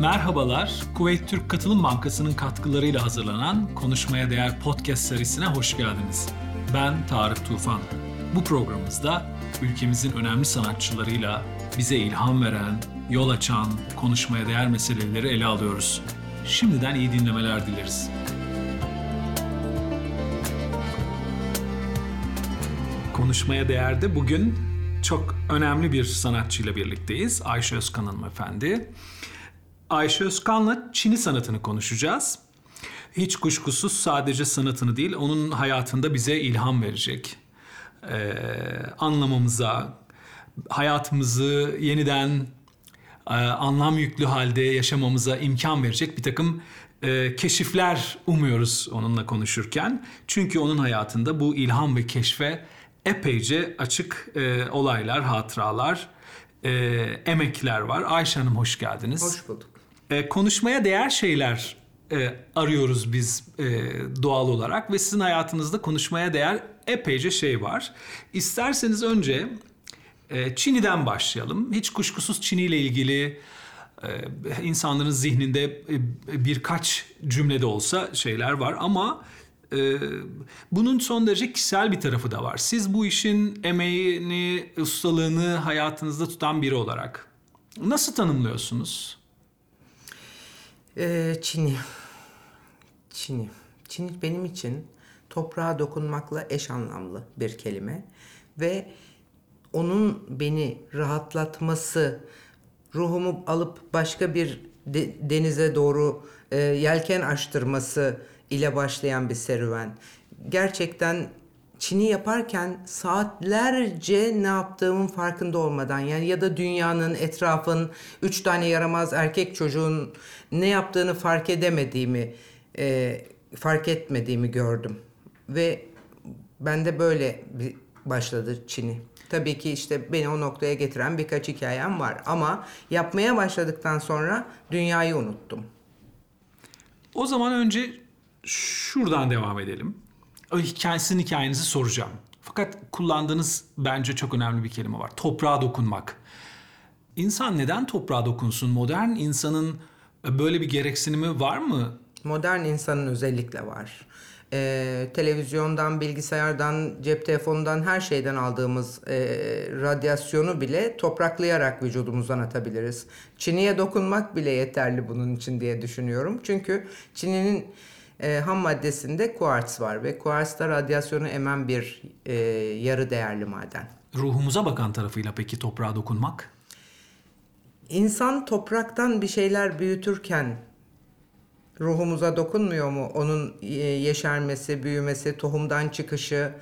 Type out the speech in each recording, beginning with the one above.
Merhabalar, Kuveyt Türk Katılım Bankası'nın katkılarıyla hazırlanan Konuşmaya Değer Podcast serisine hoş geldiniz. Ben Tarık Tufan. Bu programımızda ülkemizin önemli sanatçılarıyla bize ilham veren, yol açan, konuşmaya değer meseleleri ele alıyoruz. Şimdiden iyi dinlemeler dileriz. Konuşmaya değerde bugün çok önemli bir sanatçıyla birlikteyiz. Ayşe Özkan hanımefendi. Ayşe Özkan'la Çin'i sanatını konuşacağız. Hiç kuşkusuz sadece sanatını değil, onun hayatında bize ilham verecek. Ee, anlamamıza, hayatımızı yeniden e, anlam yüklü halde yaşamamıza imkan verecek bir takım e, keşifler umuyoruz onunla konuşurken. Çünkü onun hayatında bu ilham ve keşfe epeyce açık e, olaylar, hatıralar, e, emekler var. Ayşe Hanım hoş geldiniz. Hoş bulduk. E, konuşmaya değer şeyler e, arıyoruz biz e, doğal olarak ve sizin hayatınızda konuşmaya değer epeyce şey var. İsterseniz önce e, Çin'den başlayalım. Hiç kuşkusuz Çin ile ilgili insanların zihninde birkaç cümlede olsa şeyler var ama bunun son derece kişisel bir tarafı da var. Siz bu işin emeğini, ustalığını hayatınızda tutan biri olarak nasıl tanımlıyorsunuz? Ee, Çin'i. Çin'i. Çin'i benim için toprağa dokunmakla eş anlamlı bir kelime. Ve onun beni rahatlatması, ruhumu alıp başka bir de- denize doğru e, yelken açtırması ile başlayan bir serüven. Gerçekten Çin'i yaparken saatlerce ne yaptığımın farkında olmadan yani ya da dünyanın, etrafın, üç tane yaramaz erkek çocuğun ne yaptığını fark edemediğimi, e, fark etmediğimi gördüm. Ve ben de böyle başladı Çin'i. Tabii ki işte beni o noktaya getiren birkaç hikayem var ama yapmaya başladıktan sonra dünyayı unuttum. O zaman önce şuradan devam edelim. O hikayesinin hikayenizi soracağım. Fakat kullandığınız bence çok önemli bir kelime var. Toprağa dokunmak. İnsan neden toprağa dokunsun? Modern insanın böyle bir gereksinimi var mı? Modern insanın özellikle var. Ee, televizyondan, bilgisayardan, cep telefonundan her şeyden aldığımız e, radyasyonu bile topraklayarak vücudumuzdan atabiliriz. Çiniye dokunmak bile yeterli bunun için diye düşünüyorum. Çünkü çininin e, ham maddesinde kuarts var ve kuarts da radyasyonu emen bir e, yarı değerli maden. Ruhumuza bakan tarafıyla peki toprağa dokunmak? İnsan topraktan bir şeyler büyütürken ruhumuza dokunmuyor mu? Onun e, yeşermesi, büyümesi, tohumdan çıkışı,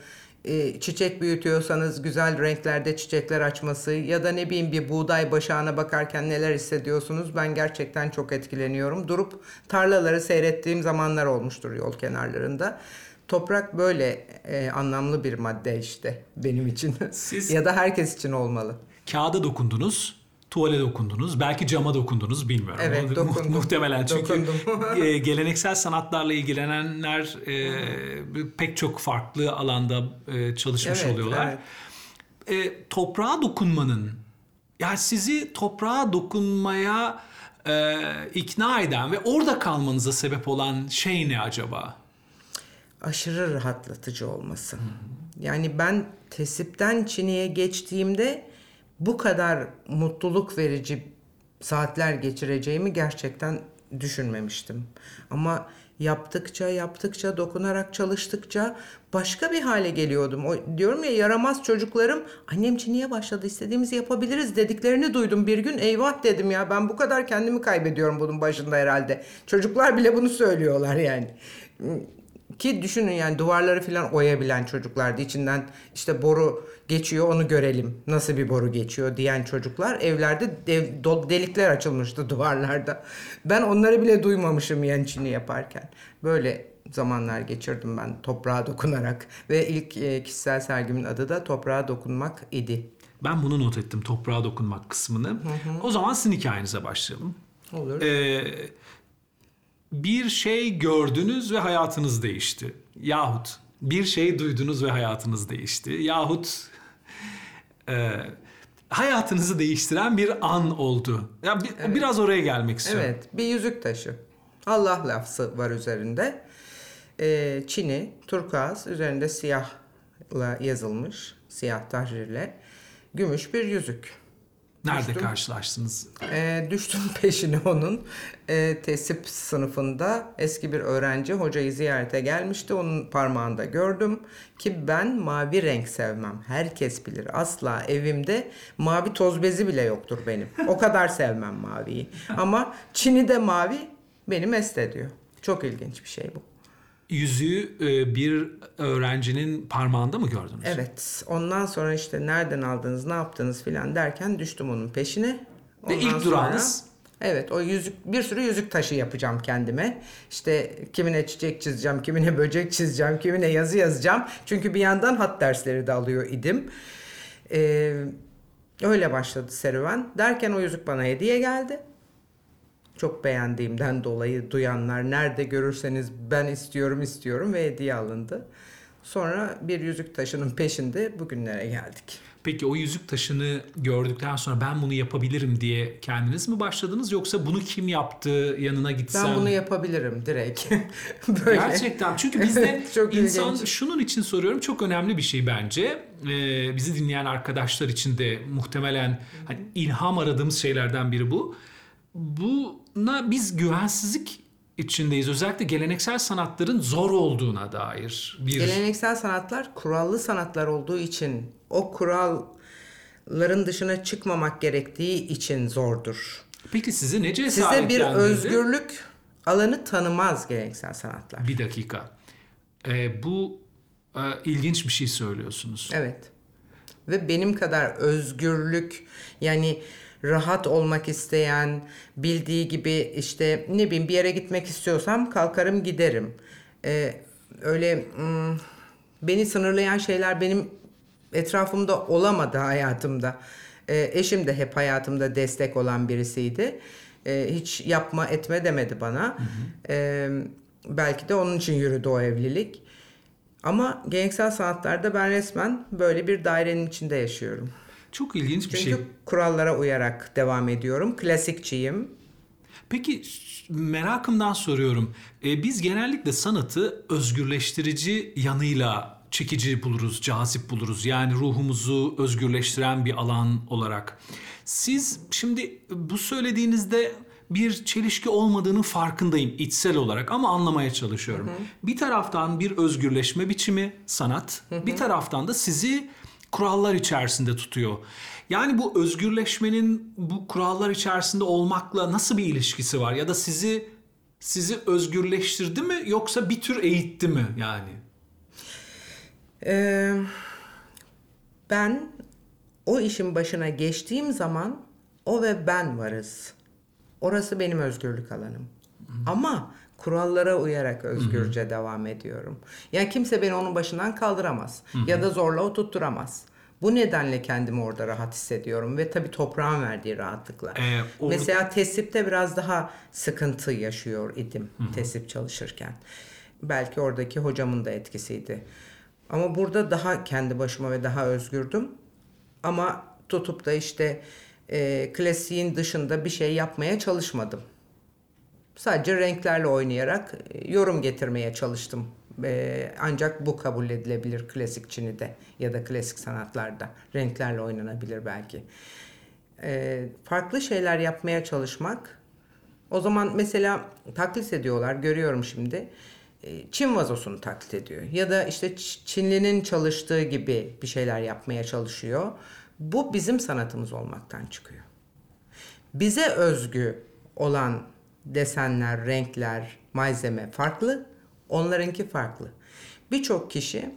e, çiçek büyütüyorsanız güzel renklerde çiçekler açması ya da ne bileyim bir buğday başağına bakarken neler hissediyorsunuz? Ben gerçekten çok etkileniyorum. Durup tarlaları seyrettiğim zamanlar olmuştur yol kenarlarında. Toprak böyle e, anlamlı bir madde işte benim için. Siz- ya da herkes için olmalı. Kağıda dokundunuz, tuvale dokundunuz, belki cama dokundunuz bilmiyorum. Evet, dokundum. Muhtemelen çünkü Dokundum. e, geleneksel sanatlarla ilgilenenler e, pek çok farklı alanda e, çalışmış Evet, oluyorlar. E, toprağa dokunmanın, yani sizi toprağa dokunmaya e, ikna eden ve orada kalmanıza sebep olan şey ne acaba? aşırı rahatlatıcı olması. Yani ben tesipten Çin'e geçtiğimde bu kadar mutluluk verici saatler geçireceğimi gerçekten düşünmemiştim. Ama yaptıkça yaptıkça dokunarak çalıştıkça başka bir hale geliyordum. O, diyorum ya yaramaz çocuklarım annem Çin'e başladı istediğimizi yapabiliriz dediklerini duydum bir gün. Eyvah dedim ya ben bu kadar kendimi kaybediyorum bunun başında herhalde. Çocuklar bile bunu söylüyorlar yani. Ki düşünün yani duvarları falan oyabilen çocuklardı. İçinden işte boru geçiyor onu görelim. Nasıl bir boru geçiyor diyen çocuklar. Evlerde dev- do- delikler açılmıştı duvarlarda. Ben onları bile duymamışım yani Çin'i yaparken. Böyle zamanlar geçirdim ben toprağa dokunarak. Ve ilk e, kişisel sergimin adı da toprağa dokunmak idi. Ben bunu not ettim toprağa dokunmak kısmını. O zaman sizin hikayenize başlayalım. Olur. Ee, bir şey gördünüz ve hayatınız değişti. Yahut bir şey duydunuz ve hayatınız değişti. Yahut e, hayatınızı değiştiren bir an oldu. Ya bir, evet. biraz oraya gelmek istiyorum. Evet, bir yüzük taşı. Allah lafzı var üzerinde. Ee, Çin'i, turkuaz, üzerinde siyahla yazılmış, siyah tahrirle. Gümüş bir yüzük. Nerede düştüm. karşılaştınız? E, düştüm peşine onun. E, tesip sınıfında eski bir öğrenci hocayı ziyarete gelmişti. Onun parmağında gördüm ki ben mavi renk sevmem. Herkes bilir. Asla evimde mavi toz bezi bile yoktur benim. O kadar sevmem maviyi. Ama Çin'i de mavi beni mest ediyor. Çok ilginç bir şey bu yüzüğü e, bir öğrencinin parmağında mı gördünüz? Evet. Ondan sonra işte nereden aldınız, ne yaptınız filan derken düştüm onun peşine. Ondan Ve ilk durağınız? Evet o yüzük bir sürü yüzük taşı yapacağım kendime. İşte kimine çiçek çizeceğim, kimine böcek çizeceğim, kimine yazı yazacağım. Çünkü bir yandan hat dersleri de alıyor idim. Ee, öyle başladı serüven. Derken o yüzük bana hediye geldi çok beğendiğimden dolayı duyanlar nerede görürseniz ben istiyorum istiyorum ve hediye alındı. Sonra bir yüzük taşının peşinde bugünlere geldik. Peki o yüzük taşını gördükten sonra ben bunu yapabilirim diye kendiniz mi başladınız yoksa bunu kim yaptı yanına gitsem? Ben bunu yapabilirim direkt. Böyle. Gerçekten çünkü bizde çok insan ilginç. şunun için soruyorum çok önemli bir şey bence. Ee, bizi dinleyen arkadaşlar için de muhtemelen hani ilham aradığımız şeylerden biri bu. Buna biz güvensizlik içindeyiz. Özellikle geleneksel sanatların zor olduğuna dair bir... Geleneksel sanatlar kurallı sanatlar olduğu için o kuralların dışına çıkmamak gerektiği için zordur. Peki size ne cesaretlendirdi? Size bir özgürlük alanı tanımaz geleneksel sanatlar. Bir dakika. Ee, bu e, ilginç bir şey söylüyorsunuz. Evet. Ve benim kadar özgürlük yani rahat olmak isteyen, bildiği gibi işte ne bileyim bir yere gitmek istiyorsam kalkarım giderim. Ee, öyle hmm, beni sınırlayan şeyler benim etrafımda olamadı hayatımda. Ee, eşim de hep hayatımda destek olan birisiydi. Ee, hiç yapma etme demedi bana. Hı hı. Ee, belki de onun için yürüdü o evlilik. Ama geleneksel sanatlarda ben resmen böyle bir dairenin içinde yaşıyorum. Çok ilginç bir Çünkü şey. Çünkü kurallara uyarak devam ediyorum. Klasikçiyim. Peki merakımdan soruyorum. Ee, biz genellikle sanatı özgürleştirici yanıyla çekici buluruz, cazip buluruz. Yani ruhumuzu özgürleştiren bir alan olarak. Siz şimdi bu söylediğinizde bir çelişki olmadığının farkındayım içsel olarak ama anlamaya çalışıyorum. Hı hı. Bir taraftan bir özgürleşme biçimi sanat, hı hı. bir taraftan da sizi kurallar içerisinde tutuyor. Yani bu özgürleşmenin bu kurallar içerisinde olmakla nasıl bir ilişkisi var ya da sizi sizi özgürleştirdi mi yoksa bir tür eğitti mi yani? Ee, ben o işin başına geçtiğim zaman o ve ben varız. Orası benim özgürlük alanım. Ama kurallara uyarak özgürce Hı-hı. devam ediyorum. Yani kimse beni onun başından kaldıramaz Hı-hı. ya da zorla oturtturamaz. Bu nedenle kendimi orada rahat hissediyorum ve tabii toprağın verdiği rahatlıkla. Ee, orada... Mesela tesipte biraz daha sıkıntı yaşıyor idim Hı-hı. tesip çalışırken. Belki oradaki hocamın da etkisiydi. Ama burada daha kendi başıma ve daha özgürdüm. Ama tutup da işte e, klasiğin dışında bir şey yapmaya çalışmadım. Sadece renklerle oynayarak e, yorum getirmeye çalıştım. E, ancak bu kabul edilebilir klasik Çin'de ya da klasik sanatlarda. Renklerle oynanabilir belki. E, farklı şeyler yapmaya çalışmak. O zaman mesela taklit ediyorlar, görüyorum şimdi. Çin vazosunu taklit ediyor. Ya da işte Çinlinin çalıştığı gibi bir şeyler yapmaya çalışıyor. Bu bizim sanatımız olmaktan çıkıyor. Bize özgü olan desenler, renkler, malzeme farklı. Onlarınki farklı. Birçok kişi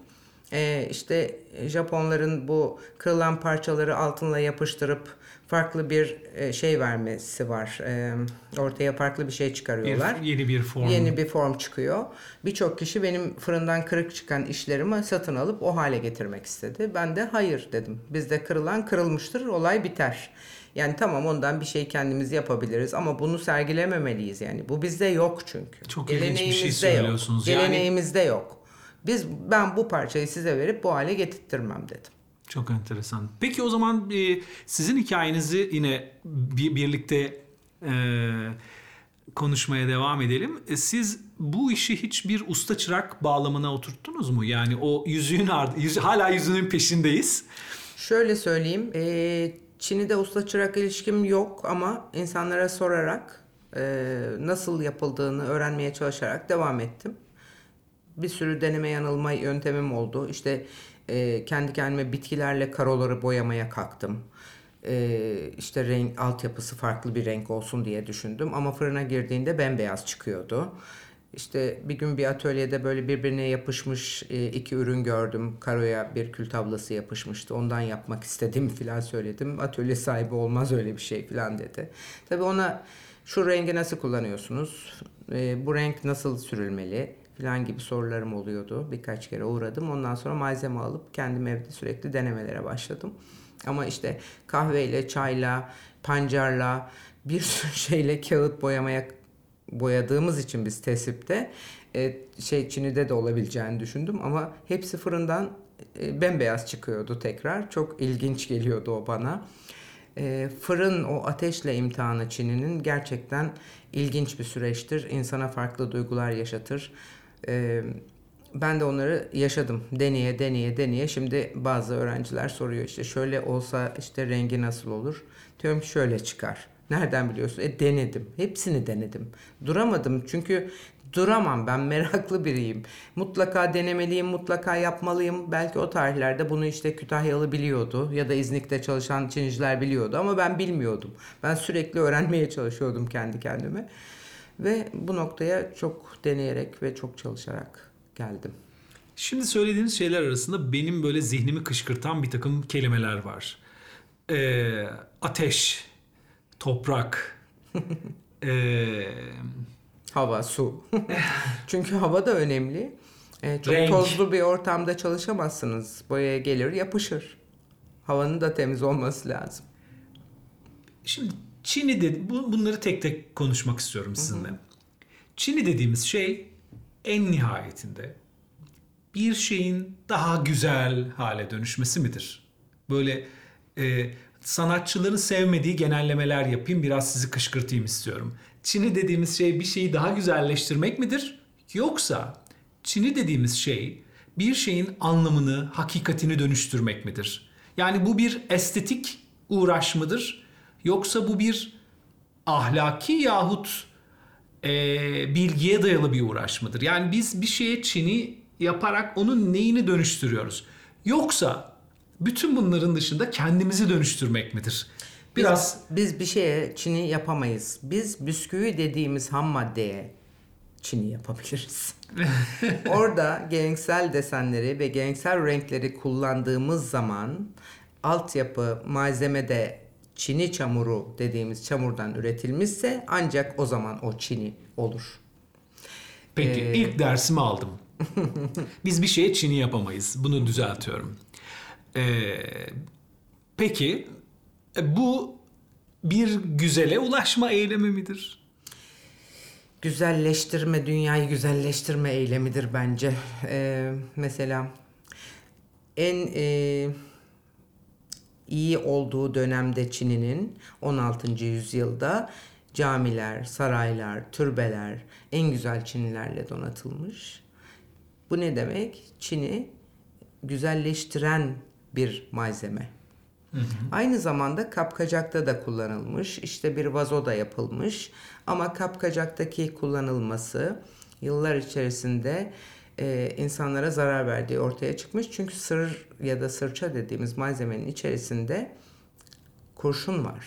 e, işte Japonların bu kırılan parçaları altınla yapıştırıp farklı bir e, şey vermesi var. E, ortaya farklı bir şey çıkarıyorlar. Bir, yeni bir form. Yeni bir form çıkıyor. Birçok kişi benim fırından kırık çıkan işlerimi satın alıp o hale getirmek istedi. Ben de hayır dedim. Bizde kırılan kırılmıştır, olay biter. Yani tamam ondan bir şey kendimiz yapabiliriz ama bunu sergilememeliyiz yani. Bu bizde yok çünkü. Çok ilginç bir şey söylüyorsunuz. Yok. Geleneğimizde yani... yok. Biz ben bu parçayı size verip bu hale getirttirmem dedim. Çok enteresan. Peki o zaman e, sizin hikayenizi yine bir, birlikte e, konuşmaya devam edelim. E, siz bu işi hiç bir usta çırak bağlamına oturttunuz mu? Yani o yüzüğün ardı, yüz, hala yüzüğün peşindeyiz. Şöyle söyleyeyim. E, Çin'de usta çırak ilişkim yok ama insanlara sorarak e, nasıl yapıldığını öğrenmeye çalışarak devam ettim. Bir sürü deneme yanılma yöntemim oldu. İşte e, kendi kendime bitkilerle karoları boyamaya kalktım. E, işte renk altyapısı farklı bir renk olsun diye düşündüm ama fırına girdiğinde bembeyaz çıkıyordu. İşte bir gün bir atölyede böyle birbirine yapışmış e, iki ürün gördüm. Karoya bir kül tablası yapışmıştı. Ondan yapmak istedim filan söyledim. Atölye sahibi olmaz öyle bir şey filan dedi. Tabii ona şu rengi nasıl kullanıyorsunuz? E, bu renk nasıl sürülmeli? filan gibi sorularım oluyordu. Birkaç kere uğradım. Ondan sonra malzeme alıp kendim evde sürekli denemelere başladım. Ama işte kahveyle, çayla, pancarla, bir sürü şeyle kağıt boyamaya boyadığımız için biz tesipte e, şey Çin'de de olabileceğini düşündüm ama hepsi fırından e, bembeyaz çıkıyordu tekrar. Çok ilginç geliyordu o bana. E, fırın o ateşle imtihanı Çin'inin gerçekten ilginç bir süreçtir. İnsana farklı duygular yaşatır. E, ben de onları yaşadım. Deneye deneye deneye. Şimdi bazı öğrenciler soruyor işte şöyle olsa işte rengi nasıl olur? Diyorum şöyle çıkar. Nereden biliyorsun? E denedim. Hepsini denedim. Duramadım çünkü duramam ben meraklı biriyim. Mutlaka denemeliyim, mutlaka yapmalıyım. Belki o tarihlerde bunu işte Kütahyalı biliyordu ya da İznik'te çalışan Çiniciler biliyordu ama ben bilmiyordum. Ben sürekli öğrenmeye çalışıyordum kendi kendime. Ve bu noktaya çok deneyerek ve çok çalışarak geldim. Şimdi söylediğiniz şeyler arasında benim böyle zihnimi kışkırtan bir takım kelimeler var. Ee, ateş, toprak, ee, hava, su. Çünkü hava da önemli. Ee, çok Renk. tozlu bir ortamda çalışamazsınız. Boyaya gelir, yapışır. Havanın da temiz olması lazım. Şimdi Çin'i de bu, bunları tek tek konuşmak istiyorum sizinle. Çin'i dediğimiz şey en nihayetinde bir şeyin daha güzel hale dönüşmesi midir? Böyle e, sanatçıların sevmediği genellemeler yapayım biraz sizi kışkırtayım istiyorum. Çin'i dediğimiz şey bir şeyi daha güzelleştirmek midir? Yoksa Çin'i dediğimiz şey bir şeyin anlamını, hakikatini dönüştürmek midir? Yani bu bir estetik uğraş mıdır? Yoksa bu bir ahlaki yahut e, bilgiye dayalı bir uğraş mıdır? Yani biz bir şeye Çin'i yaparak onun neyini dönüştürüyoruz? Yoksa bütün bunların dışında kendimizi dönüştürmek midir? Biraz biz, biz bir şeye Çin'i yapamayız. Biz bisküvi dediğimiz ham maddeye Çin'i yapabiliriz. Orada geleneksel desenleri ve geleneksel renkleri kullandığımız zaman altyapı malzemede Çini çamuru dediğimiz çamurdan üretilmişse ancak o zaman o Çini olur. peki Ee, ilk dersimi aldım. Biz bir şeye Çin'i yapamayız. Bunu düzeltiyorum. Ee, peki e, bu bir güzele ulaşma eylemi midir? Güzelleştirme, dünyayı güzelleştirme eylemidir bence. Ee, mesela en e, iyi olduğu dönemde Çin'in 16. yüzyılda camiler, saraylar, türbeler en güzel Çinilerle donatılmış. Bu ne demek? Çin'i güzelleştiren bir malzeme. Aynı zamanda kapkacakta da kullanılmış. İşte bir vazo da yapılmış. Ama kapkacaktaki kullanılması yıllar içerisinde e, insanlara zarar verdiği ortaya çıkmış. Çünkü sır ya da sırça dediğimiz malzemenin içerisinde kurşun var.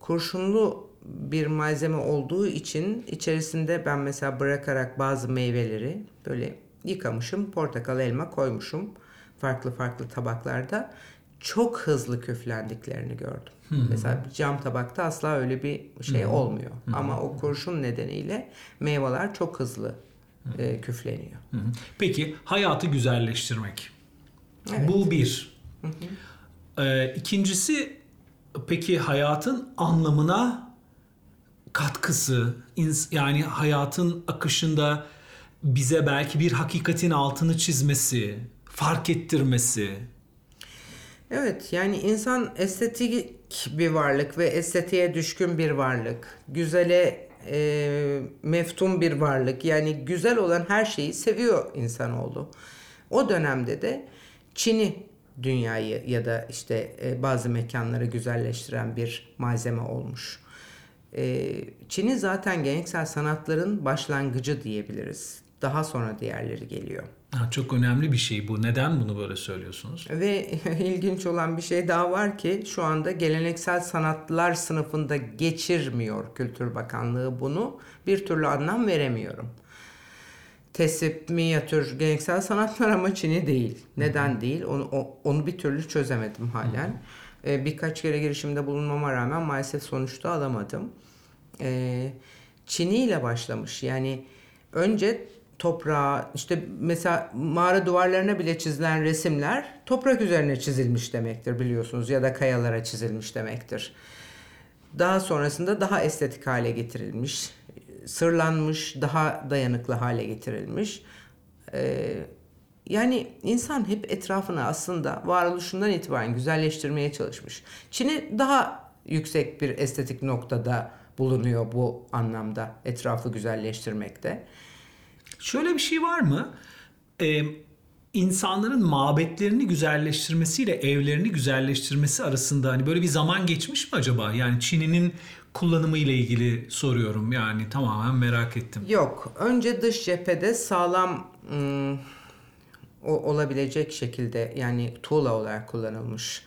Kurşunlu bir malzeme olduğu için içerisinde ben mesela bırakarak bazı meyveleri böyle yıkamışım. Portakal, elma koymuşum farklı farklı tabaklarda. Çok hızlı küflendiklerini gördüm. Mesela bir cam tabakta asla öyle bir şey olmuyor. Ama o kurşun nedeniyle meyveler çok hızlı e, küfleniyor. Hı hı. Peki hayatı güzelleştirmek. Evet. Bu bir. Ee, ikincisi peki hayatın anlamına katkısı, yani hayatın akışında bize belki bir hakikatin altını çizmesi, fark ettirmesi. Evet yani insan estetik bir varlık ve estetiğe düşkün bir varlık. Güzele e, meftun bir varlık. Yani güzel olan her şeyi seviyor insanoğlu. O dönemde de Çin'i dünyayı ya da işte e, bazı mekanları güzelleştiren bir malzeme olmuş. E, Çin'i zaten geleneksel sanatların başlangıcı diyebiliriz. Daha sonra diğerleri geliyor. Ha, çok önemli bir şey bu. Neden bunu böyle söylüyorsunuz? Ve ilginç olan bir şey daha var ki şu anda geleneksel sanatlar sınıfında geçirmiyor Kültür Bakanlığı bunu. Bir türlü anlam veremiyorum. Tesip, minyatür, geleneksel sanatlar ama Çin'i değil. Neden Hı-hı. değil? Onu, onu bir türlü çözemedim halen. Ee, birkaç kere girişimde bulunmama rağmen maalesef sonuçta alamadım. Ee, Çin'i ile başlamış. Yani önce toprağa işte mesela mağara duvarlarına bile çizilen resimler toprak üzerine çizilmiş demektir biliyorsunuz ya da kayalara çizilmiş demektir. Daha sonrasında daha estetik hale getirilmiş, sırlanmış, daha dayanıklı hale getirilmiş. Ee, yani insan hep etrafını aslında varoluşundan itibaren güzelleştirmeye çalışmış. Çin'i daha yüksek bir estetik noktada bulunuyor bu anlamda etrafı güzelleştirmekte. Şöyle bir şey var mı? Ee, insanların mabetlerini güzelleştirmesiyle evlerini güzelleştirmesi arasında hani böyle bir zaman geçmiş mi acaba? Yani Çin'in kullanımı ile ilgili soruyorum. Yani tamamen merak ettim. Yok. Önce dış cephede sağlam ım, o olabilecek şekilde yani tuğla olarak kullanılmış,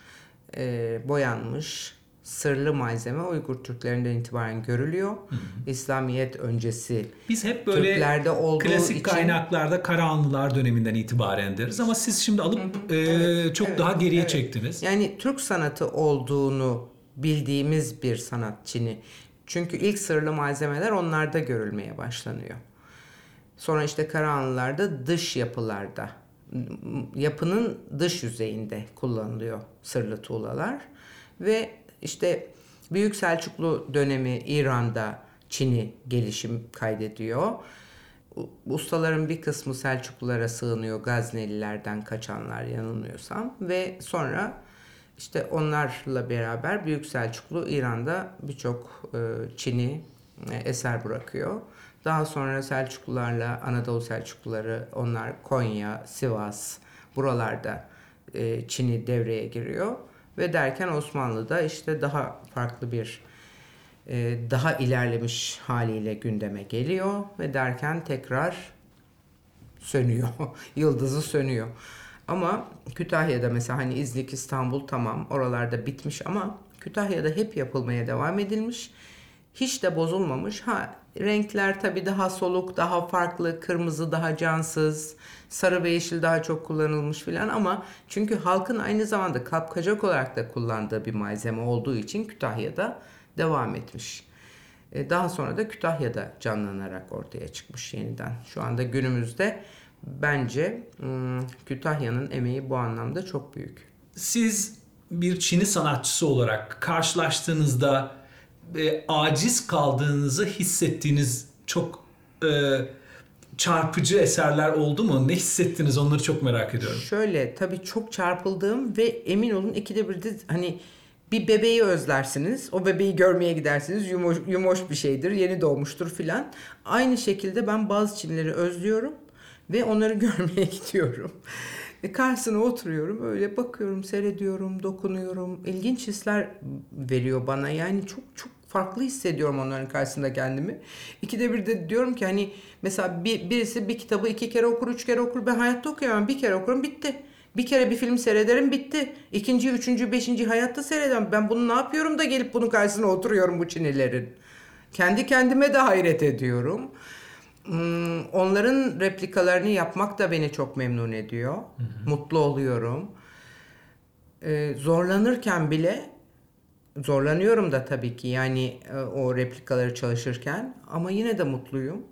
e, boyanmış sırlı malzeme Uygur Türklerinden itibaren görülüyor. Hı hı. İslamiyet öncesi Biz hep böyle Türklerde olduğu klasik için... kaynaklarda Karahanlılar döneminden itibaren deriz ama siz şimdi alıp hı hı. E, evet, çok evet, daha geriye evet. çektiniz. Yani Türk sanatı olduğunu bildiğimiz bir sanat Çin'i. Çünkü ilk sırlı malzemeler onlarda görülmeye başlanıyor. Sonra işte Karahanlılarda dış yapılarda yapının dış yüzeyinde kullanılıyor sırlı tuğlalar ve işte Büyük Selçuklu dönemi İran'da Çin'i gelişim kaydediyor. Ustaların bir kısmı Selçuklulara sığınıyor Gaznelilerden kaçanlar yanılmıyorsam ve sonra işte onlarla beraber Büyük Selçuklu İran'da birçok e, Çin'i e, eser bırakıyor. Daha sonra Selçuklularla Anadolu Selçukluları onlar Konya, Sivas buralarda e, Çin'i devreye giriyor. Ve derken Osmanlı'da işte daha farklı bir e, daha ilerlemiş haliyle gündeme geliyor ve derken tekrar sönüyor. Yıldızı sönüyor. Ama Kütahya'da mesela hani İznik, İstanbul tamam oralarda bitmiş ama Kütahya'da hep yapılmaya devam edilmiş. Hiç de bozulmamış. Ha renkler tabii daha soluk, daha farklı, kırmızı daha cansız, sarı ve yeşil daha çok kullanılmış filan ama çünkü halkın aynı zamanda kapkacak olarak da kullandığı bir malzeme olduğu için Kütahya'da devam etmiş. E, daha sonra da Kütahya'da canlanarak ortaya çıkmış yeniden. Şu anda günümüzde bence hmm, Kütahya'nın emeği bu anlamda çok büyük. Siz bir Çin'i sanatçısı olarak karşılaştığınızda e, aciz kaldığınızı hissettiğiniz çok e, çarpıcı eserler oldu mu? Ne hissettiniz onları çok merak ediyorum. Şöyle tabii çok çarpıldığım ve emin olun ikide bir de hani bir bebeği özlersiniz. O bebeği görmeye gidersiniz. Yumoş, yumoş bir şeydir. Yeni doğmuştur filan. Aynı şekilde ben bazı Çinleri özlüyorum ve onları görmeye gidiyorum. E karşısına oturuyorum öyle bakıyorum, seyrediyorum, dokunuyorum. İlginç hisler veriyor bana. Yani çok çok farklı hissediyorum onların karşısında kendimi. İkide bir de diyorum ki hani mesela bir, birisi bir kitabı iki kere okur, üç kere okur. Ben hayatta okuyamam. Bir kere okurum bitti. Bir kere bir film seyrederim bitti. İkinci, üçüncü, beşinci hayatta seyredemem. Ben bunu ne yapıyorum da gelip bunun karşısına oturuyorum bu Çinilerin. Kendi kendime de hayret ediyorum. Hmm, onların replikalarını yapmak da beni çok memnun ediyor. Hı hı. Mutlu oluyorum. Ee, zorlanırken bile zorlanıyorum da tabii ki yani e, o replikaları çalışırken ama yine de mutluyum.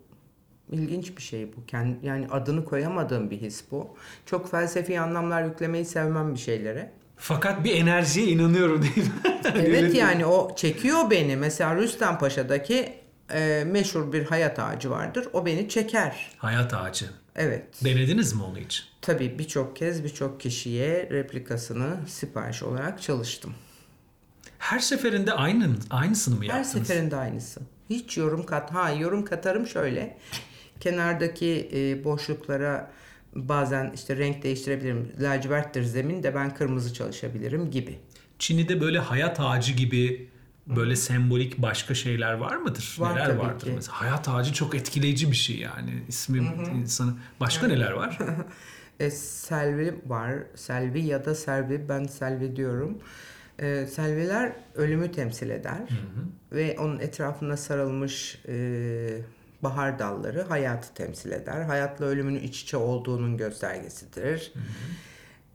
İlginç bir şey bu. Yani adını koyamadığım bir his bu. Çok felsefi anlamlar yüklemeyi sevmem bir şeylere. Fakat bir enerjiye inanıyorum değil mi? evet yani o çekiyor beni. Mesela Rüstem Paşa'daki e, meşhur bir hayat ağacı vardır. O beni çeker. Hayat ağacı. Evet. Denediniz mi onu hiç? Tabii birçok kez birçok kişiye replikasını sipariş olarak çalıştım. Her seferinde aynı aynısını mı Her yaptınız? seferinde aynısı. Hiç yorum kat. Ha yorum katarım şöyle. Kenardaki e, boşluklara bazen işte renk değiştirebilirim. Laciverttir zemin de ben kırmızı çalışabilirim gibi. Çin'de böyle hayat ağacı gibi böyle sembolik başka şeyler var mıdır? Var neler tabii vardır ki. mesela? Hayat ağacı çok etkileyici bir şey yani. İsmi insanı. Başka neler var? E, selvi var. Selvi ya da servi. Ben selvi diyorum. E, selviler ölümü temsil eder. Ve onun etrafında sarılmış e, bahar dalları hayatı temsil eder. Hayatla ölümün iç içe olduğunun göstergesidir.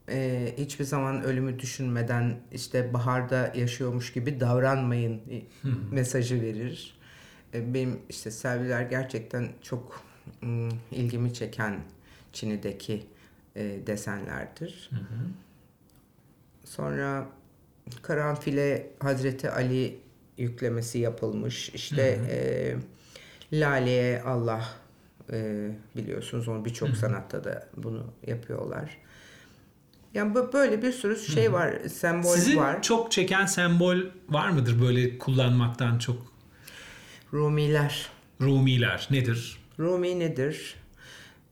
E, hiçbir zaman ölümü düşünmeden işte baharda yaşıyormuş gibi davranmayın e, mesajı verir. E, benim işte selviler gerçekten çok mm, ilgimi çeken Çin'deki e, desenlerdir. Sonra karanfile Hazreti Ali yüklemesi yapılmış. İşte e, Lale'ye Allah e, biliyorsunuz onu birçok sanatta da bunu yapıyorlar. Yani böyle bir sürü şey var, sembol Sizin var. çok çeken sembol var mıdır böyle kullanmaktan çok? Rumiler. Rumiler nedir? Rumi nedir?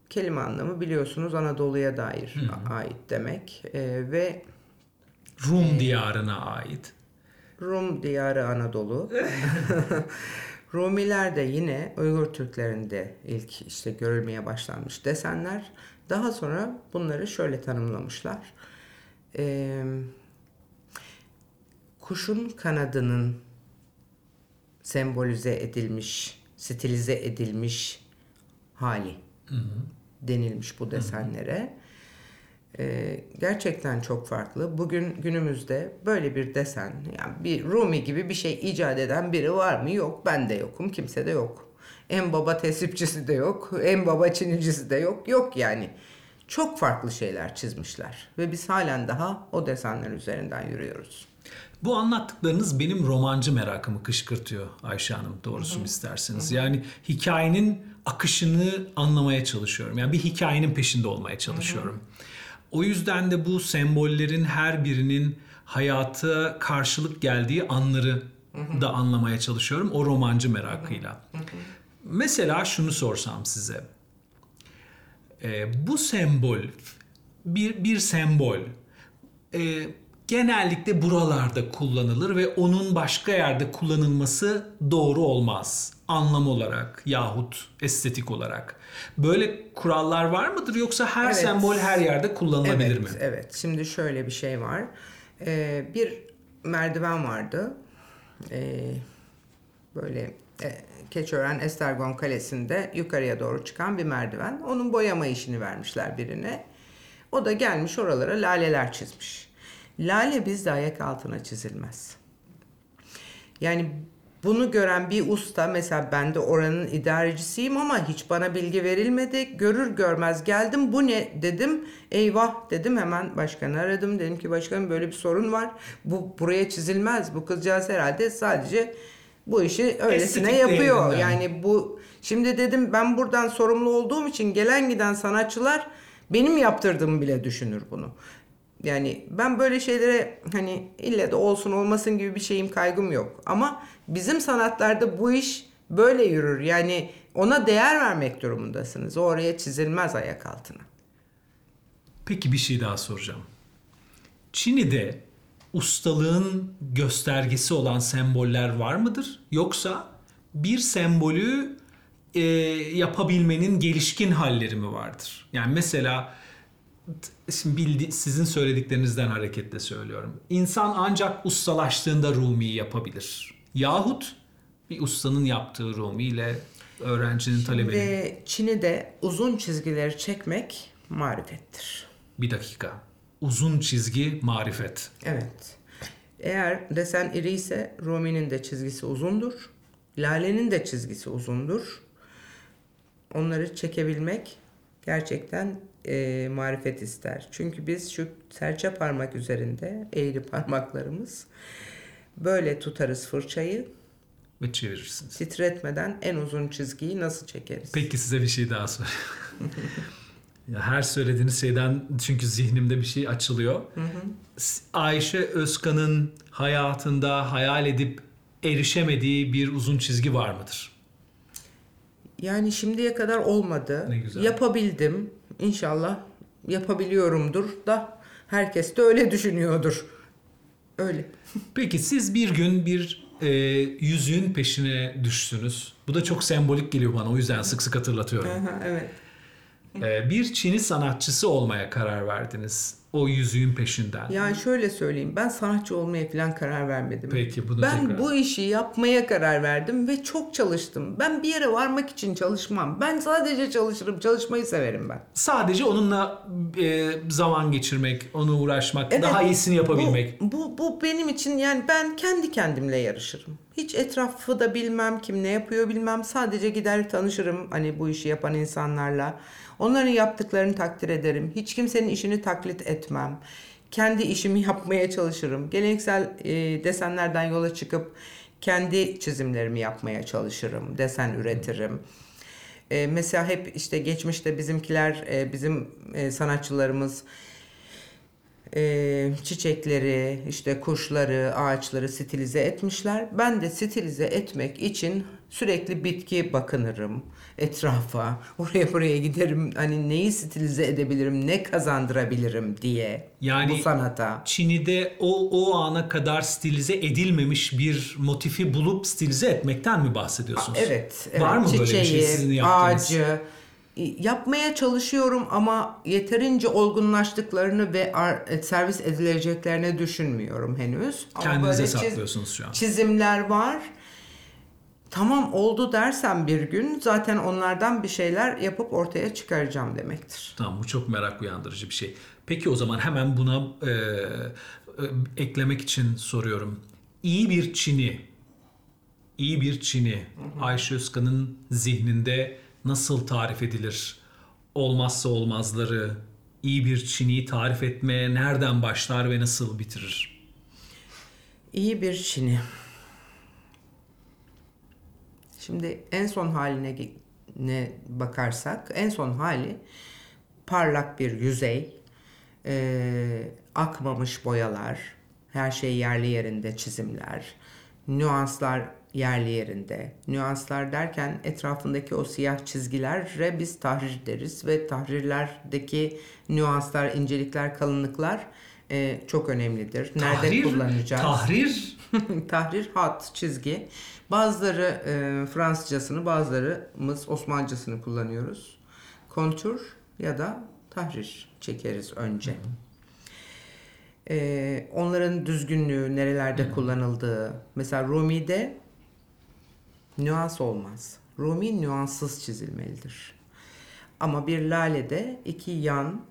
Kelime anlamı biliyorsunuz Anadolu'ya dair ait demek E, ve Rum diyarına ait. Rum diyarı Anadolu. Rumiler de yine Uygur Türklerinde ilk işte görülmeye başlanmış desenler. Daha sonra bunları şöyle tanımlamışlar. Ee, kuşun kanadının sembolize edilmiş, stilize edilmiş hali denilmiş bu desenlere. Ee, gerçekten çok farklı. Bugün günümüzde böyle bir desen, yani bir Rumi gibi bir şey icat eden biri var mı? Yok. Ben de yokum. Kimse de yok. En baba tesipçisi de yok. En baba çinicisi de yok. Yok yani. Çok farklı şeyler çizmişler. Ve biz halen daha o desenler üzerinden yürüyoruz. Bu anlattıklarınız benim romancı merakımı kışkırtıyor Ayşe Hanım doğrusunu isterseniz. Yani hikayenin akışını anlamaya çalışıyorum. Yani bir hikayenin peşinde olmaya çalışıyorum. O yüzden de bu sembollerin her birinin hayata karşılık geldiği anları da anlamaya çalışıyorum o romancı merakıyla. Mesela şunu sorsam size. Ee, bu sembol bir bir sembol e, genellikle buralarda kullanılır ve onun başka yerde kullanılması doğru olmaz anlam olarak yahut estetik olarak. Böyle kurallar var mıdır yoksa her Evet. sembol her yerde kullanılabilir evet, mi? Evet. Şimdi şöyle bir şey var. Ee, bir merdiven vardı. Ee, böyle e, Keçiören Estergon Kalesi'nde yukarıya doğru çıkan bir merdiven. Onun boyama işini vermişler birine. O da gelmiş oralara laleler çizmiş. Lale bizde ayak altına çizilmez. Yani bunu gören bir usta mesela ben de oranın idarecisiyim ama hiç bana bilgi verilmedi. Görür görmez geldim bu ne dedim. Eyvah dedim hemen başkanı aradım. Dedim ki başkanım böyle bir sorun var. Bu buraya çizilmez. Bu kızcağız herhalde sadece bu işi öylesine Estetik yapıyor. değerinden. Yani bu şimdi dedim ben buradan sorumlu olduğum için gelen giden sanatçılar benim yaptırdığımı bile düşünür bunu. Yani ben böyle şeylere hani ille de olsun olmasın gibi bir şeyim kaygım yok. Ama bizim sanatlarda bu iş böyle yürür. Yani ona değer vermek durumundasınız. Oraya çizilmez ayak altına. Peki bir şey daha soracağım. Çin'de ustalığın göstergesi olan semboller var mıdır? Yoksa bir sembolü e, yapabilmenin gelişkin halleri mi vardır? Yani mesela şimdi bildi, sizin söylediklerinizden hareketle söylüyorum. İnsan ancak ustalaştığında Rumi'yi yapabilir. Yahut bir ustanın yaptığı Rumi ile öğrencinin, talebenin. Ve Çin'de uzun çizgileri çekmek marifettir. Bir dakika. Uzun çizgi marifet. Evet. Eğer desen iri ise Rumi'nin de çizgisi uzundur. Lale'nin de çizgisi uzundur. Onları çekebilmek gerçekten e, marifet ister. Çünkü biz şu serçe parmak üzerinde eğri parmaklarımız böyle tutarız fırçayı ve çevirirsiniz. titretmeden en uzun çizgiyi nasıl çekeriz? Peki size bir şey daha sorayım. Ya her söylediğiniz şeyden çünkü zihnimde bir şey açılıyor. S- Ayşe Özkan'ın hayatında hayal edip erişemediği bir uzun çizgi var mıdır? Yani şimdiye kadar olmadı. Ne güzel. Yapabildim. İnşallah yapabiliyorumdur da herkes de öyle düşünüyordur. Öyle. Peki siz bir gün bir e, yüzüğün peşine düştünüz. Bu da çok sembolik geliyor bana o yüzden sık sık hatırlatıyorum. Aha, evet. E, bir Çin'i sanatçısı olmaya karar verdiniz o yüzüğün peşinden. Yani şöyle söyleyeyim. Ben sanatçı olmaya falan karar vermedim. Peki, bunu Ben tekrar- bu işi yapmaya karar verdim ve çok çalıştım. Ben bir yere varmak için çalışmam. Ben sadece çalışırım. Çalışmayı severim ben. Sadece onunla e, zaman geçirmek, onu uğraşmak, Evet, daha iyisini yapabilmek. Bu, bu, bu benim için yani ben kendi kendimle yarışırım. Hiç etrafı da bilmem, kim ne yapıyor bilmem. Sadece gider tanışırım hani bu işi yapan insanlarla. Onların yaptıklarını takdir ederim. Hiç kimsenin işini taklit etmem. Kendi işimi yapmaya çalışırım. Geleneksel e, desenlerden yola çıkıp kendi çizimlerimi yapmaya çalışırım. Desen üretirim. E, mesela hep işte geçmişte bizimkiler, e, bizim e, sanatçılarımız e, çiçekleri, işte kuşları, ağaçları stilize etmişler. Ben de stilize etmek için sürekli bitki bakınırım etrafa. Oraya buraya giderim. Hani neyi stilize edebilirim, ne kazandırabilirim diye Yani bu sanata. Çin'de o, o ana kadar stilize edilmemiş bir motifi bulup stilize etmekten mi bahsediyorsunuz? Evet, evet. Var mı böyle bir Çiçeği, şey sizin yaptığınız? ağacı yapmaya çalışıyorum ama yeterince olgunlaştıklarını ve e, servis edileceklerini düşünmüyorum henüz. Kendinize saklıyorsunuz şu an. Çizimler var. Tamam oldu dersem bir gün zaten onlardan bir şeyler yapıp ortaya çıkaracağım demektir. Tamam bu çok merak uyandırıcı bir şey. Peki o zaman hemen buna e, e, eklemek için soruyorum. İyi bir Çin'i, iyi bir Çin'i Ayşe Özkan'ın zihninde nasıl tarif edilir? Olmazsa olmazları, iyi bir Çin'i tarif etmeye nereden başlar ve nasıl bitirir? İyi bir Çin'i. Şimdi en son haline ne bakarsak en son hali parlak bir yüzey, e, akmamış boyalar, her şey yerli yerinde çizimler, nüanslar yerli yerinde. Nüanslar derken etrafındaki o siyah çizgilere biz tahrir deriz ve tahrirlerdeki nüanslar, incelikler, kalınlıklar e, çok önemlidir. Nerede tahrir, kullanacağız? Tahrir Tahrir hat çizgi. Bazıları e, Fransızcasını, bazılarımız Osmancasını kullanıyoruz. Kontür ya da tahrir çekeriz önce. E, onların düzgünlüğü, nerelerde kullanıldığı. Mesela Rumi'de nüans olmaz. Rumi nüanssız çizilmelidir. Ama bir lalede iki yan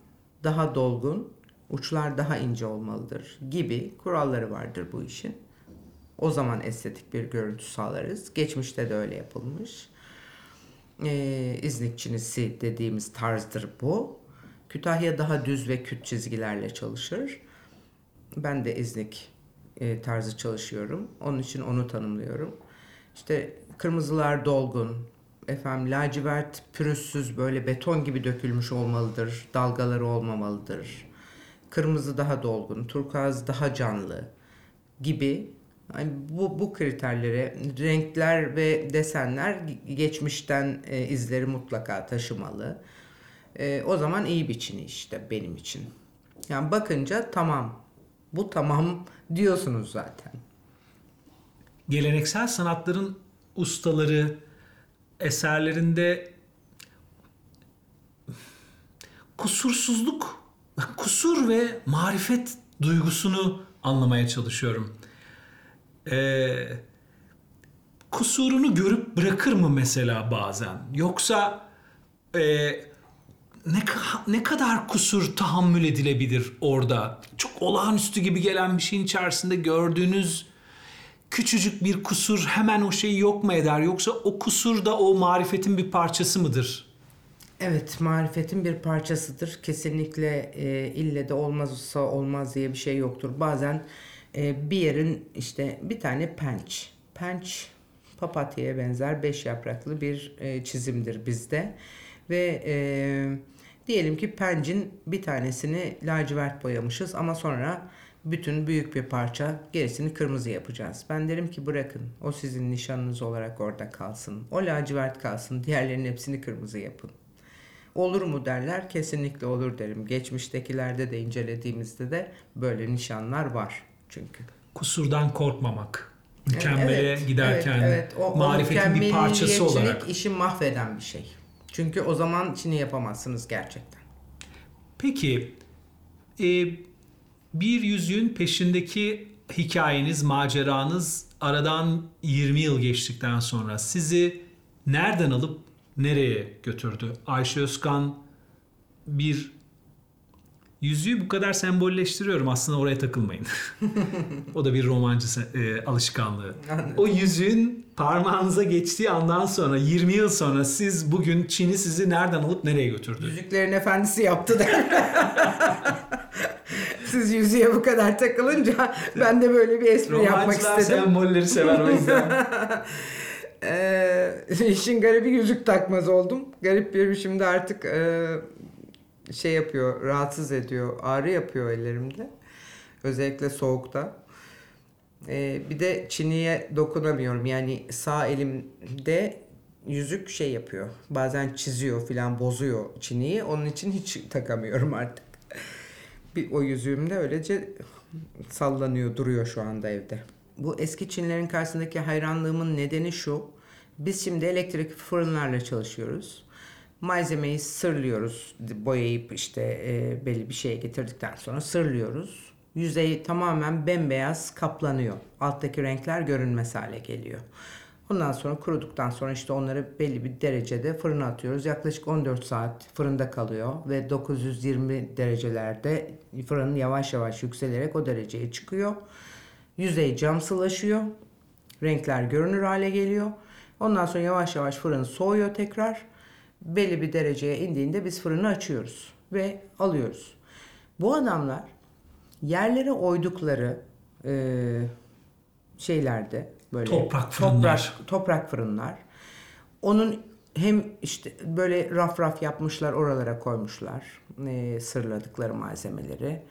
daha dolgun, uçlar daha ince olmalıdır gibi kuralları vardır bu işin. O zaman estetik bir görüntü sağlarız. Geçmişte de öyle yapılmış. Ee, İznik dediğimiz tarzdır bu. Kütahya daha düz ve küt çizgilerle çalışır. Ben de İznik e, tarzı çalışıyorum. Onun için onu tanımlıyorum. İşte kırmızılar dolgun, efendim lacivert pürüzsüz böyle beton gibi dökülmüş olmalıdır. Dalgaları olmamalıdır. Kırmızı daha dolgun, turkuaz daha canlı gibi yani bu bu kriterlere renkler ve desenler geçmişten e, izleri mutlaka taşımalı. E, o zaman iyi bir Çin'i işte benim için. Yani bakınca tamam. Bu tamam diyorsunuz zaten. geleneksel sanatların ustaları eserlerinde kusursuzluk, kusur ve marifet duygusunu anlamaya çalışıyorum. Ee, kusurunu görüp bırakır mı mesela bazen? Yoksa e, ne, ne kadar kusur tahammül edilebilir orada? Çok olağanüstü gibi gelen bir şeyin içerisinde gördüğünüz küçücük bir kusur hemen o şeyi yok mu eder? Yoksa o kusur da o marifetin bir parçası mıdır? Evet, marifetin bir parçasıdır. Kesinlikle e, ille de olmazsa olmaz diye bir şey yoktur. Bazen e, bir yerin işte bir tane penç. Penç papatya'ya benzer beş yapraklı bir e, çizimdir bizde. Ve e, Diyelim ki pencin bir tanesini lacivert boyamışız ama sonra bütün büyük bir parça gerisini kırmızı yapacağız. Ben derim ki bırakın o sizin nişanınız olarak orada kalsın. O lacivert kalsın diğerlerinin hepsini kırmızı yapın. Olur mu derler kesinlikle olur derim. Geçmiştekilerde de incelediğimizde de böyle nişanlar var çünkü. Kusurdan korkmamak. Mükemmele Evet, giderken evet, evet. O, marifetin bir parçası olarak. işi mahveden bir şey. Çünkü o zaman Çin'i yapamazsınız gerçekten. Peki e, bir yüzüğün peşindeki hikayeniz, maceranız aradan 20 yıl geçtikten sonra sizi nereden alıp nereye götürdü? Ayşe Özkan bir yüzüğü bu kadar sembolleştiriyorum aslında oraya takılmayın. o da bir romancı e, alışkanlığı. O yüzüğün parmağınıza geçtiği andan sonra 20 yıl sonra siz bugün Çin'i sizi nereden alıp nereye götürdü? Yüzüklerin efendisi yaptı der. Siz yüzüğe bu kadar takılınca ben de böyle bir espri yapmak Romancılar istedim. sembolleri sever o yüzden. Ee, işin garibi yüzük takmaz oldum. Garip bir şimdi artık e, şey yapıyor, rahatsız ediyor, ağrı yapıyor ellerimde. Özellikle soğukta. Ee, bir de çiniye dokunamıyorum. Yani sağ elimde yüzük şey yapıyor. Bazen çiziyor filan bozuyor çiniyi. Onun için hiç takamıyorum artık. Bir o yüzüğüm de öylece sallanıyor, duruyor şu anda evde. Bu eski Çinlerin karşısındaki hayranlığımın nedeni şu. Biz şimdi elektrik fırınlarla çalışıyoruz. Malzemeyi sırlıyoruz. Boyayıp işte e, belli bir şeye getirdikten sonra sırlıyoruz. Yüzey tamamen bembeyaz kaplanıyor. Alttaki renkler görünmez hale geliyor. Ondan sonra kuruduktan sonra işte onları belli bir derecede fırına atıyoruz. Yaklaşık 14 saat fırında kalıyor ve 920 derecelerde fırın yavaş yavaş yükselerek o dereceye çıkıyor. Yüzey camsılaşıyor. Renkler görünür hale geliyor. Ondan sonra yavaş yavaş fırın soğuyor tekrar. Belli bir dereceye indiğinde biz fırını açıyoruz ve alıyoruz. Bu adamlar yerlere oydukları e, şeylerde böyle Toprak fırınlar. toprak, toprak fırınlar. Onun hem işte böyle raf raf yapmışlar oralara koymuşlar e, sırladıkları malzemeleri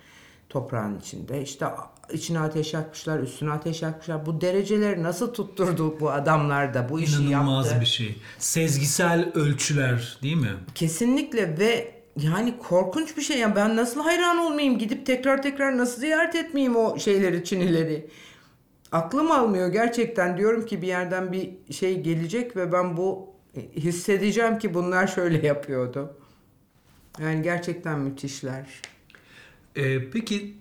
toprağın içinde. İşte içine ateş yakmışlar, üstüne ateş yakmışlar. Bu dereceleri nasıl tutturdu bu adamlar da bu işi İnanılmaz yaptı? bir şey. Sezgisel ölçüler değil mi? Kesinlikle ve yani korkunç bir şey. Yani ben nasıl hayran olmayayım? Gidip tekrar tekrar nasıl ziyaret etmeyeyim o şeyleri, Çinileri? Aklım almıyor gerçekten. Diyorum ki bir yerden bir şey gelecek ve ben bu hissedeceğim ki bunlar şöyle yapıyordu. Yani gerçekten müthişler. Ee, peki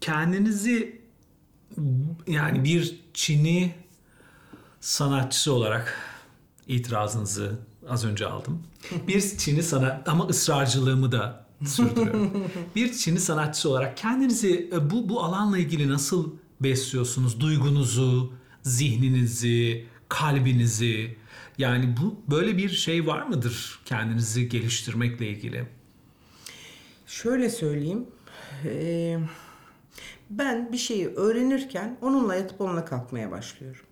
kendinizi yani bir Çin'i sanatçısı olarak itirazınızı az önce aldım. Bir Çin'i sanat ama ısrarcılığımı da sürdürüyorum. bir Çin'i sanatçısı olarak kendinizi e, bu bu alanla ilgili nasıl besliyorsunuz? Duygunuzu, zihninizi, kalbinizi yani bu böyle bir şey var mıdır kendinizi geliştirmekle ilgili? Şöyle söyleyeyim. Ee, ben bir şeyi öğrenirken onunla yatıp onunla kalkmaya başlıyorum.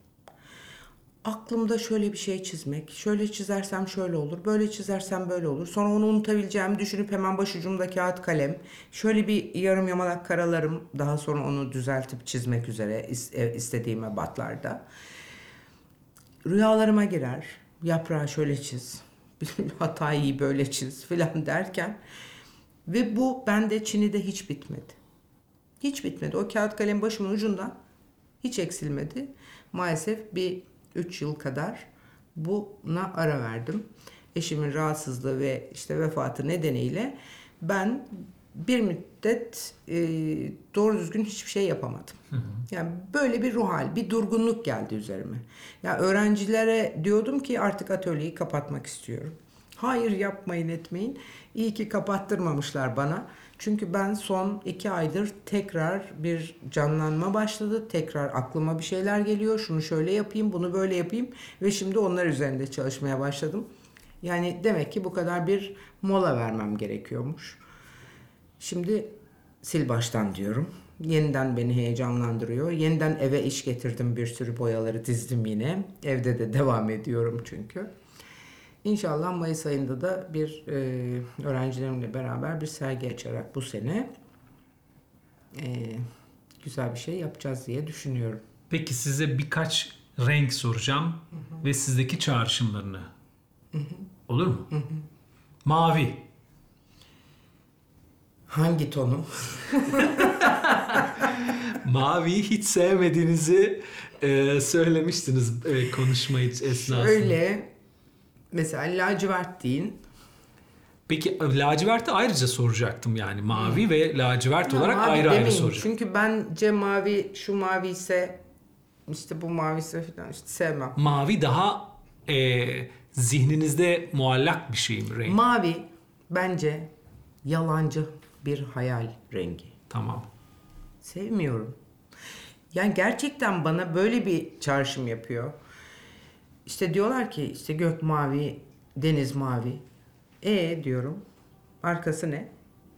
Aklımda şöyle bir şey çizmek, şöyle çizersem şöyle olur, böyle çizersem böyle olur. Sonra onu unutabileceğimi düşünüp hemen başucumda kağıt kalem, şöyle bir yarım yamalak karalarım, daha sonra onu düzeltip çizmek üzere is- istediğim ebatlarda. Rüyalarıma girer, yaprağı şöyle çiz, hatayı böyle çiz filan derken ve bu bende Çin'de hiç bitmedi. Hiç bitmedi. O kağıt kalem başımın ucundan hiç eksilmedi. Maalesef bir 3 yıl kadar buna ara verdim. Eşimin rahatsızlığı ve işte vefatı nedeniyle ben bir müddet e, doğru düzgün hiçbir şey yapamadım. Yani böyle bir ruh hal, bir durgunluk geldi üzerime. Ya öğrencilere diyordum ki artık atölyeyi kapatmak istiyorum. Hayır yapmayın etmeyin. İyi ki kapattırmamışlar bana. Çünkü ben son iki aydır tekrar bir canlanma başladı. Tekrar aklıma bir şeyler geliyor. Şunu şöyle yapayım, bunu böyle yapayım. Ve şimdi onlar üzerinde çalışmaya başladım. Yani demek ki bu kadar bir mola vermem gerekiyormuş. Şimdi sil baştan diyorum. Yeniden beni heyecanlandırıyor. Yeniden eve iş getirdim bir sürü boyaları dizdim yine. Evde de devam ediyorum çünkü. İnşallah Mayıs ayında da bir e, öğrencilerimle beraber bir sergi açarak bu sene e, güzel bir şey yapacağız diye düşünüyorum. Peki size birkaç renk soracağım ve sizdeki çağrışımlarını. Olur mu? Mavi. Hangi tonu? Maviyi hiç sevmediğinizi e, söylemiştiniz e, konuşma esnasında. Öyle mesela lacivert deyin. Peki laciverti ayrıca soracaktım yani mavi ve lacivert olarak Mavi ayrı ayrı demeyin. soracağım. Çünkü bence mavi şu mavi ise işte bu mavi ise falan işte sevmem. Mavi daha e, zihninizde muallak bir şey mi renk? Mavi bence yalancı bir hayal rengi. tamam. Sevmiyorum. Yani gerçekten bana böyle bir çağrışım yapıyor. İşte diyorlar ki işte gök mavi, deniz mavi. E diyorum. Arkası ne?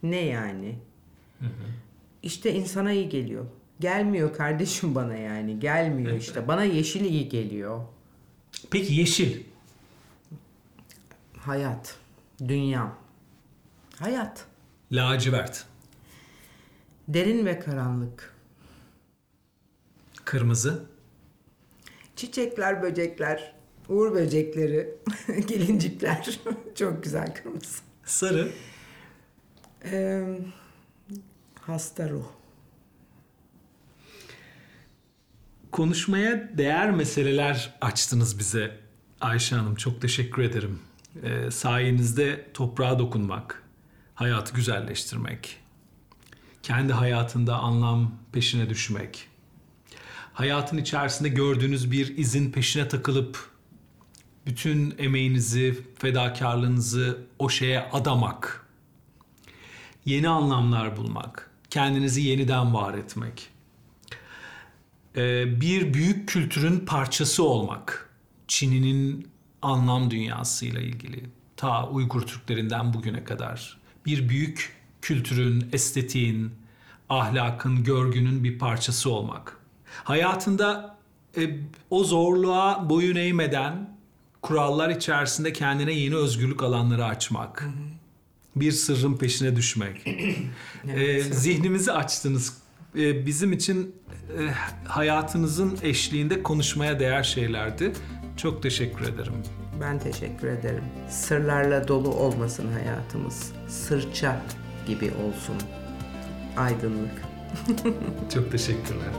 Ne yani? İşte insana iyi geliyor. Gelmiyor kardeşim bana yani. Gelmiyor işte. Bana yeşil iyi geliyor. Peki yeşil. Hayat, dünya. Hayat. Lacivert. Derin ve karanlık. Kırmızı. Çiçekler, böcekler, uğur böcekleri, gelincikler. Çok güzel kırmızı. Sarı. Ee, hasta ruh. Konuşmaya değer meseleler açtınız bize Ayşe Hanım. Çok teşekkür ederim. Ee, sayenizde toprağa dokunmak, hayatı güzelleştirmek, kendi hayatında anlam peşine düşmek, hayatın içerisinde gördüğünüz bir izin peşine takılıp bütün emeğinizi, fedakarlığınızı o şeye adamak, yeni anlamlar bulmak, kendinizi yeniden var etmek e, bir büyük kültürün parçası olmak. Çin'in anlam dünyasıyla ilgili. Ta Uygur Türklerinden bugüne kadar. Bir büyük kültürün, estetiğin, ahlakın, görgünün bir parçası olmak. Hayatında e, o zorluğa boyun eğmeden kurallar içerisinde kendine yeni özgürlük alanları açmak. Bir sırrın peşine düşmek. E, zihnimizi açtınız. E, bizim için e, hayatınızın eşliğinde konuşmaya değer şeylerdi. Çok teşekkür ederim. Ben teşekkür ederim. Sırlarla dolu olmasın hayatımız. Sırça gibi olsun. Aydınlık. Çok teşekkürler.